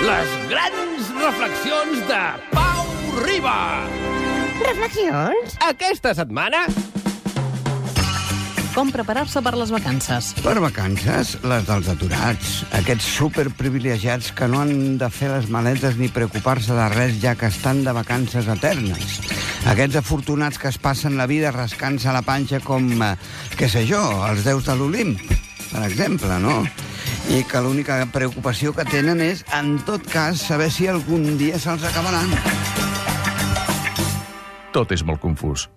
Les grans reflexions de Pau Riba. Reflexions? Aquesta setmana... Com preparar-se per les vacances. Per vacances, les dels aturats. Aquests superprivilegiats que no han de fer les maletes ni preocupar-se de res ja que estan de vacances eternes. Aquests afortunats que es passen la vida rascant-se la panxa com, eh, què sé jo, els déus de l'Olimp, per exemple, no? I que l'única preocupació que tenen és, en tot cas, saber si algun dia se'ls acabaran. Tot és molt confús.